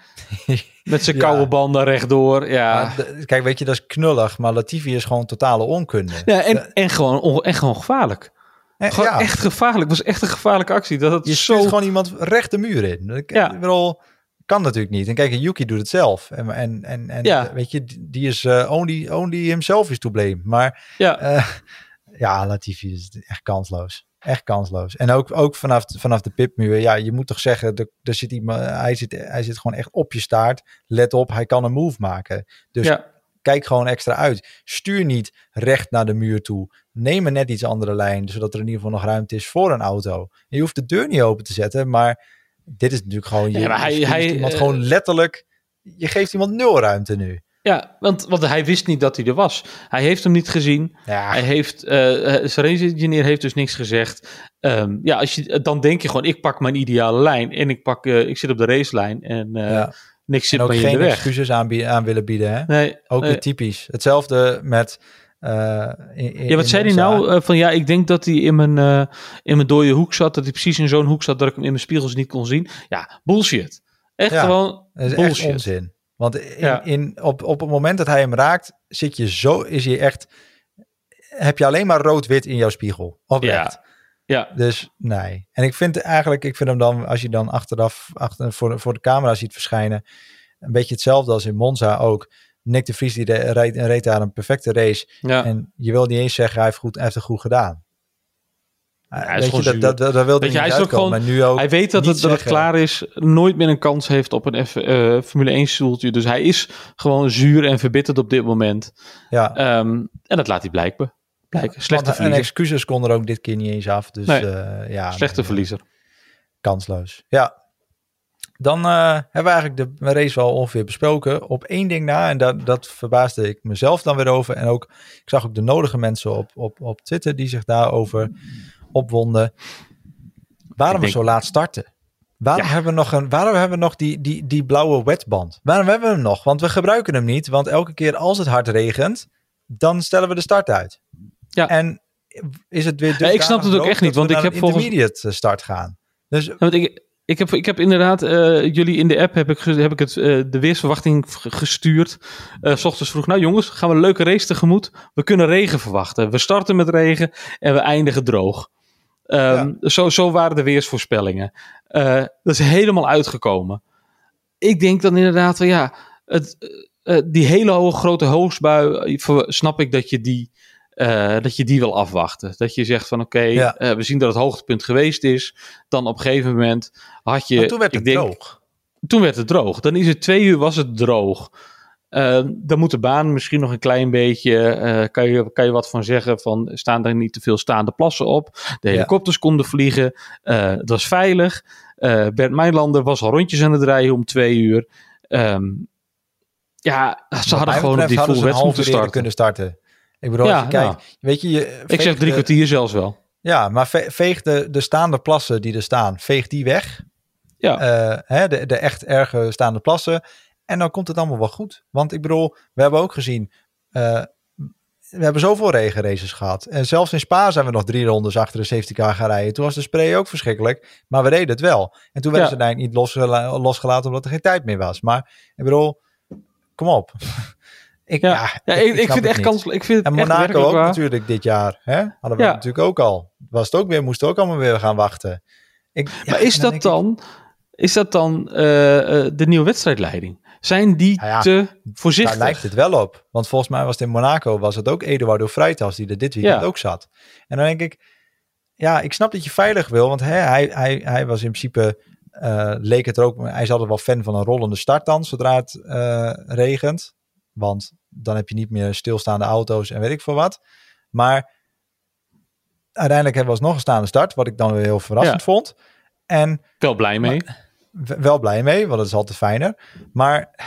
<laughs> Met zijn koude banden rechtdoor. Ja. kijk, weet je, dat is knullig. Maar Latifi is gewoon totale onkunde. Ja, en, en, gewoon, en gewoon gevaarlijk. En, gewoon echt gevaarlijk. Het was echt een gevaarlijke actie. Dat het je zo... gewoon iemand recht de muur in. Ja. Ik bedoel, kan natuurlijk niet. En kijk, Yuki doet het zelf. En, en, en, en ja. weet je, die is uh, only, only himself is to blame. Maar ja, uh, <laughs> ja Latifi is echt kansloos. Echt kansloos. En ook, ook vanaf, vanaf de pipmuur. Ja, je moet toch zeggen, er, er zit iemand, hij, zit, hij zit gewoon echt op je staart. Let op, hij kan een move maken. Dus ja. kijk gewoon extra uit. Stuur niet recht naar de muur toe. Neem een net iets andere lijn, zodat er in ieder geval nog ruimte is voor een auto. En je hoeft de deur niet open te zetten, maar dit is natuurlijk gewoon... Je, ja, hij, hij, iemand uh, gewoon letterlijk... Je geeft iemand nul ruimte nu. Ja, want, want hij wist niet dat hij er was. Hij heeft hem niet gezien. Ja. Hij heeft, uh, zijn race engineer heeft dus niks gezegd. Um, ja, als je, dan denk je gewoon, ik pak mijn ideale lijn en ik, pak, uh, ik zit op de racelijn en uh, ja. niks zit en ook geen in de weg. excuses aan, aan, willen bieden. Hè? Nee, ook weer typisch. Hetzelfde met... In, in, ja, wat zei hij nou? van ja, ik denk dat hij in mijn, in mijn dode hoek zat. Dat hij precies in zo'n hoek zat dat ik hem in mijn spiegels niet kon zien. Ja, bullshit. Echt ja, gewoon bullshit. Echt onzin. Want in, in, op, op het moment dat hij hem raakt, zit je zo, is hij echt, heb je alleen maar rood-wit in jouw spiegel. Oprecht. Ja. ja. Dus nee. En ik vind eigenlijk, ik vind hem dan, als je dan achteraf achter, voor, voor de camera ziet verschijnen, een beetje hetzelfde als in Monza ook. Nick de Vries die reed, reed daar een perfecte race. Ja. En je wil niet eens zeggen, hij heeft, goed, hij heeft het goed gedaan. Hij, is dat, dat, dat, dat wilde hij gewoon, nu ook hij weet dat het, dat het klaar is, nooit meer een kans heeft op een F, uh, Formule 1 stoeltje. Dus hij is gewoon zuur en verbitterd op dit moment. Ja. Um, en dat laat hij blijken. blijken. Slechte verliezer. En excuses kon er ook dit keer niet eens af. Dus, nee. uh, ja, Slechte nee, verliezer. Kansloos. Ja, dan uh, hebben we eigenlijk de race wel ongeveer besproken. Op één ding na, en dat, dat verbaasde ik mezelf dan weer over. En ook, ik zag ook de nodige mensen op, op, op Twitter die zich daarover opwonden. Waarom we zo laat starten? Waarom hebben we nog, een, waarom hebben we nog die, die, die blauwe wetband? Waarom hebben we hem nog? Want we gebruiken hem niet. Want elke keer als het hard regent, dan stellen we de start uit. Ja. En is het weer. Ja, ik snap het ook echt niet. Want ik heb volgens. intermediate start gaan. Dus. want ik, ik heb, ik heb inderdaad, uh, jullie in de app heb ik, heb ik het, uh, de weersverwachting gestuurd. Uh, s ochtends vroeg, nou jongens, gaan we een leuke race tegemoet. We kunnen regen verwachten. We starten met regen en we eindigen droog. Um, ja. zo, zo waren de weersvoorspellingen. dat is helemaal uitgekomen. Ik denk dan inderdaad, van, ja, het, die hele hoge grote hoogstbui, snap ik dat je die uh, dat je die wil afwachten. Dat je zegt van oké, okay, ja. we zien dat het hoogtepunt geweest is. Dan op een gegeven moment had je... Maar toen werd het denk, droog. Toen werd het droog. Dan is het twee uur was het droog. Uh, dan moet de baan misschien nog een klein beetje... kan, je, kan je wat van zeggen van... staan er niet te veel staande plassen op? De helikopters ja. konden vliegen. het was veilig. Bert Meilander was al rondjes aan het rijden om twee uur. Um, ja, ze hadden gewoon op die full wedstrijd moeten starten. kunnen starten. Ik bedoel, ja, kijk, nou, weet je, je ik zeg drie kwartier zelfs wel. Ja, maar veeg de, de staande plassen die er staan, veeg die weg. Ja. Uh, hè, de, de echt erge staande plassen. En dan komt het allemaal wel goed. Want ik bedoel, we hebben ook gezien, uh, we hebben zoveel regenraces gehad. En zelfs in Spa zijn we nog drie rondes achter de safety car gaan rijden. Toen was de spray ook verschrikkelijk, maar we deden het wel. En toen werden ja. ze eigenlijk niet losgela losgelaten omdat er geen tijd meer was. Maar ik bedoel, kom op. <laughs> Ik, ja. ja, ik, ik, vind het echt. Ik vind het en Monaco ook natuurlijk dit jaar. Hè? Hadden we natuurlijk ook al. Was het ook weer, moesten ook allemaal weer gaan wachten. Ik, maar is, dat dan, is dat dan uh, de nieuwe wedstrijdleiding? Zijn die nou ja, te voorzichtig? Daar lijkt het wel op. Want volgens mij was het in Monaco was het ook Eduardo Freitas die er dit weekend ook zat. En dan denk ik, ja, ik snap dat je veilig wil. Want hè, hij, hij, hij was in principe, uh, leek het er ook, hij is altijd wel fan van een rollende start dan, zodra het uh, regent. Want dan heb je niet meer stilstaande auto's en weet ik veel wat. Maar uiteindelijk hebben we alsnog een staande start, wat ik dan weer heel verrassend ja. vond. En, wel blij mee. Maar, wel blij mee, want het is altijd fijner. Maar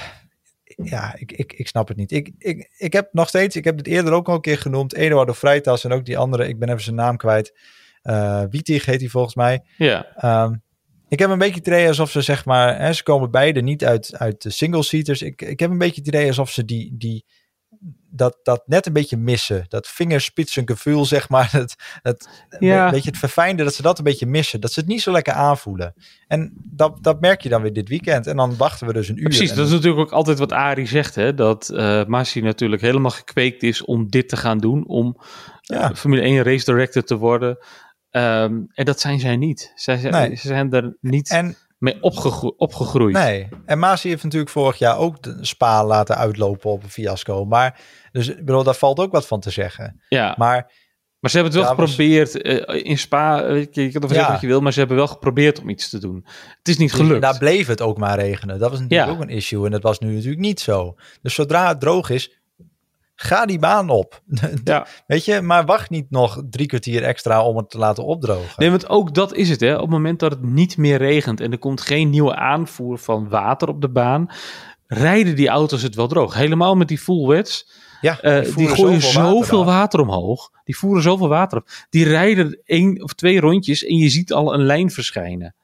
ja, ik, ik, ik snap het niet. Ik, ik, ik heb nog steeds, ik heb het eerder ook al een keer genoemd, Eduardo Freitas en ook die andere, ik ben even zijn naam kwijt. Uh, Wietig heet hij volgens mij. Ja. Um, Ik heb een beetje het idee alsof ze zeg maar, hè, ze komen beide niet uit, uit de single seaters. Ik, ik heb een beetje het idee alsof ze die, die, dat, dat net een beetje missen. Dat vingerspitsengevoel, zeg maar. <laughs> Het, het, Ja. Een beetje het verfijnde, dat ze dat een beetje missen. Dat ze het niet zo lekker aanvoelen. En dat, dat merk je dan weer dit weekend. En dan wachten we dus een uur. Precies, En dat is natuurlijk ook altijd wat Arie zegt, hè, dat eh Masi natuurlijk helemaal gekweekt is om dit te gaan doen, om Ja. eh, Formule 1 race director te worden. Ehm, en dat zijn zij niet. Zij zijn, Nee. Ze zijn er niet En mee opgegro- opgegroeid. Nee, en Masi heeft natuurlijk vorig jaar ook de Spa laten uitlopen op een fiasco. Maar, dus ik bedoel, daar valt ook wat van te zeggen. Ja, maar, Maar ze hebben het wel Ja, was- geprobeerd eh, in Spa. eh, je, je kan ervan zeggen wat je wil, maar ze hebben wel geprobeerd om iets te doen. Het is niet gelukt. daar bleef het ook maar regenen. Dat was natuurlijk Ja. ook een issue. En dat was nu natuurlijk niet zo. Dus zodra het droog is, ga die baan op. Ja. <laughs> Weet je, maar wacht niet nog drie kwartier extra om het te laten opdrogen. Nee, want ook dat is het. Hè. Op het moment dat het niet meer regent en er komt geen nieuwe aanvoer van water op de baan, rijden die auto's het wel droog. Helemaal met die full wets. ja, Eh, die, gooien zoveel zoveel water water, omhoog. Die voeren zoveel water op. Die rijden één of twee rondjes en je ziet al een lijn verschijnen.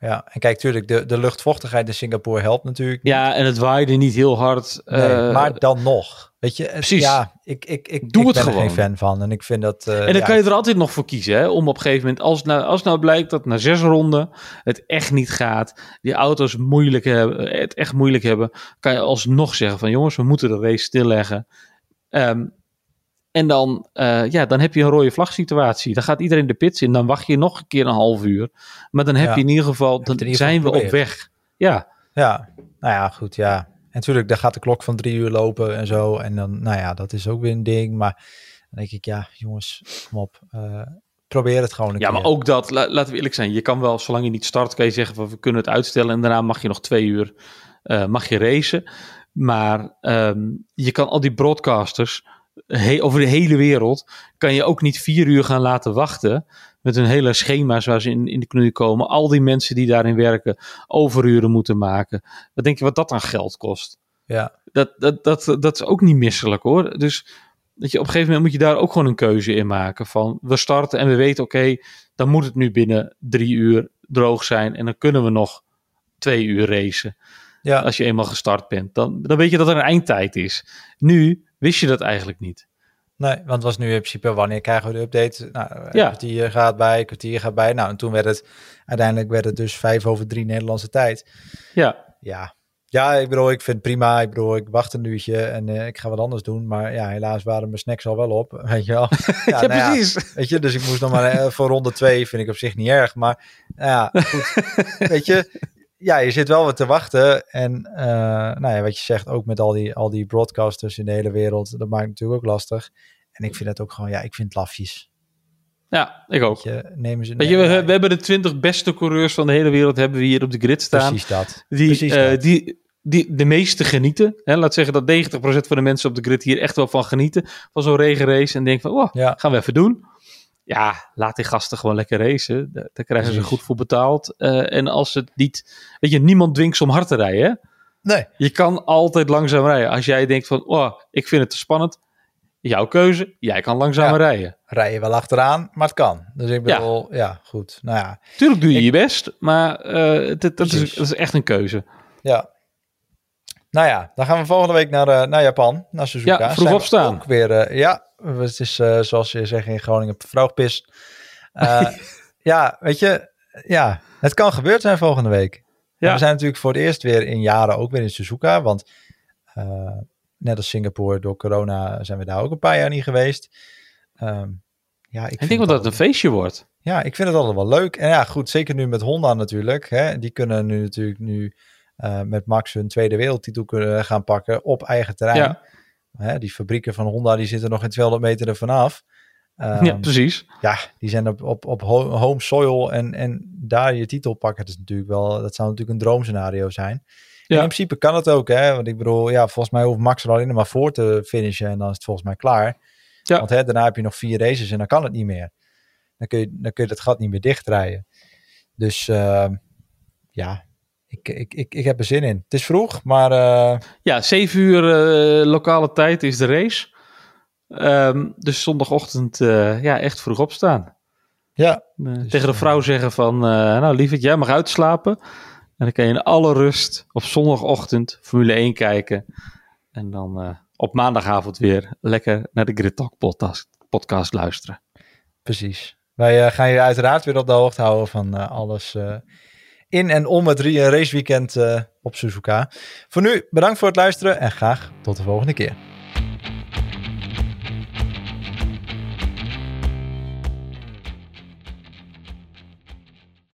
Ja, en kijk, tuurlijk, de, de luchtvochtigheid in Singapore helpt natuurlijk. Ja, en het waaide niet heel hard. Nee, eh, maar dan nog. Weet je, precies. Ja, ik, ik, ik, Doe ik het ben er gewoon. geen fan van. En ik vind dat. eh, en dan ja, kan je er altijd nog voor kiezen. Hè? Om op een gegeven moment, als nou, als nou blijkt dat na zes ronden het echt niet gaat. Die auto's moeilijk hebben, het echt moeilijk hebben. Kan je alsnog zeggen van jongens, we moeten de race stilleggen. Ehm, en dan, eh, ja, dan heb je een rode vlag situatie. Dan gaat iedereen de pits in. Dan wacht je nog een keer een half uur. Maar dan heb Ja. je in ieder geval, dan ieder zijn we op weg. Ja, Ja, nou ja, goed, ja. En natuurlijk, daar gaat de klok van drie uur lopen en zo. En dan, nou ja, dat is ook weer een ding. Maar dan denk ik, ja, jongens, kom op. eh, probeer het gewoon een ja keer. maar ook dat, la- laten we eerlijk zijn. Je kan wel, zolang je niet start, kan je zeggen van we kunnen het uitstellen. En daarna mag je nog twee uur eh, mag je racen. Maar ehm, je kan al die broadcasters he- over de hele wereld, kan je ook niet vier uur gaan laten wachten. Met hun hele schema's waar ze in, in de knoei komen. Al die mensen die daarin werken, overuren moeten maken. Wat denk je wat dat aan geld kost? Ja, Dat, dat, dat, dat is ook niet misselijk hoor. Dus dat je op een gegeven moment moet je daar ook gewoon een keuze in maken. Van we starten en we weten, oké, dan moet het nu binnen drie uur droog zijn. En dan kunnen we nog twee uur racen. ja. Als je eenmaal gestart bent. Dan, dan weet je dat er een eindtijd is. Nu wist je dat eigenlijk niet. Nee, want het was nu in principe wanneer krijgen we de update? Nou, een Ja. kwartier gaat bij, een kwartier gaat bij. Nou, en toen werd het, uiteindelijk werd het dus vijf over drie Nederlandse tijd. Ja, Ja, ja ik bedoel, ik vind het prima. Ik bedoel, ik wacht een uurtje en eh, ik ga wat anders doen. Maar ja, helaas waren mijn snacks al wel op, <laughs> weet je wel. <laughs> Ja, nou ja, Weet je, dus ik moest nog maar eh, voor ronde twee, vind ik op zich niet erg. Maar nou ja, goed. <laughs> weet je, ja, je zit wel wat te wachten. En eh, nou ja, wat je zegt, ook met al die, al die broadcasters in de hele wereld, dat maakt het natuurlijk ook lastig. En ik vind het ook gewoon, ja, ik vind het lafjes. ja ik ook. Je, nemen ze... Weet je, we, we hebben de 20 beste coureurs van de hele wereld hebben we hier op de grid staan. Precies dat. die, Precies eh, dat. die, die de meeste genieten. Hè? Laat zeggen dat 90% van de mensen op de grid hier echt wel van genieten. Van zo'n regenrace. En denken van, oh, Ja. gaan we even doen. Ja, laat die gasten gewoon lekker racen. Daar, daar krijgen ze goed voor betaald. Eh, en als het niet... Weet je, niemand dwingt ze om hard te rijden. Hè? Nee, Je kan altijd langzaam rijden. Als jij denkt van, oh, ik vind het te spannend. Jouw keuze. Jij kan langzamer rijden. rij je wel achteraan, maar het kan. Dus ik Ja. bedoel, ja, goed. Nou ja, Tuurlijk doe je je best. Maar het- het- dat, is, Precies. dat is echt een keuze. Ja. Nou ja, dan gaan we volgende week naar, eh, naar Japan, naar Suzuka. Ja, vroeg opstaan. Ook weer, ja, het is eh, zoals je zegt in Groningen, vroegpis. Eh <laughs> ja, weet je, ja, het kan gebeurd zijn volgende week. Ja. We zijn natuurlijk voor het eerst weer in jaren ook weer in Suzuka, want eh, net als Singapore door corona zijn we daar ook een paar jaar niet geweest. Ehm, ja, ik, Ik denk wel dat het een feestje wordt. ja, ik vind het altijd wel leuk. En ja, goed, zeker nu met Honda natuurlijk. Hè, die kunnen nu natuurlijk nu met Max hun tweede wereldtitel kunnen gaan pakken op eigen terrein. Ja. Hè, die fabrieken van Honda die zitten nog in 200 meter ervan af. Ehm, ja, precies. ja, die zijn op, op, op ho- home soil en, en daar je titel pakken. Dat is natuurlijk wel, dat zou natuurlijk een droomscenario zijn. En Ja. in principe kan het ook, hè? Want ik bedoel, ja, volgens mij hoeft Max er alleen maar voor te finishen en dan is het volgens mij klaar. Ja. Want hè, daarna heb je nog vier races en dan kan het niet meer. Dan kun je, dan kun je dat gat niet meer dichtdraaien. Dus ehm, ja, ik, ik, ik, ik heb er zin in. Het is vroeg, maar eh, Ja, 7 uur eh, lokale tijd is de race. Ehm, dus zondagochtend, eh, ja, echt vroeg opstaan. Ja. Dus, tegen de vrouw zeggen van, nou lieverd, jij mag uitslapen. En dan kan je in alle rust op zondagochtend Formule 1 kijken. En dan op maandagavond weer lekker naar de Grid Talk podcast, podcast luisteren. Precies. Wij gaan je uiteraard weer op de hoogte houden van alles in en om het raceweekend op Suzuka. Voor nu bedankt voor het luisteren en graag tot de volgende keer.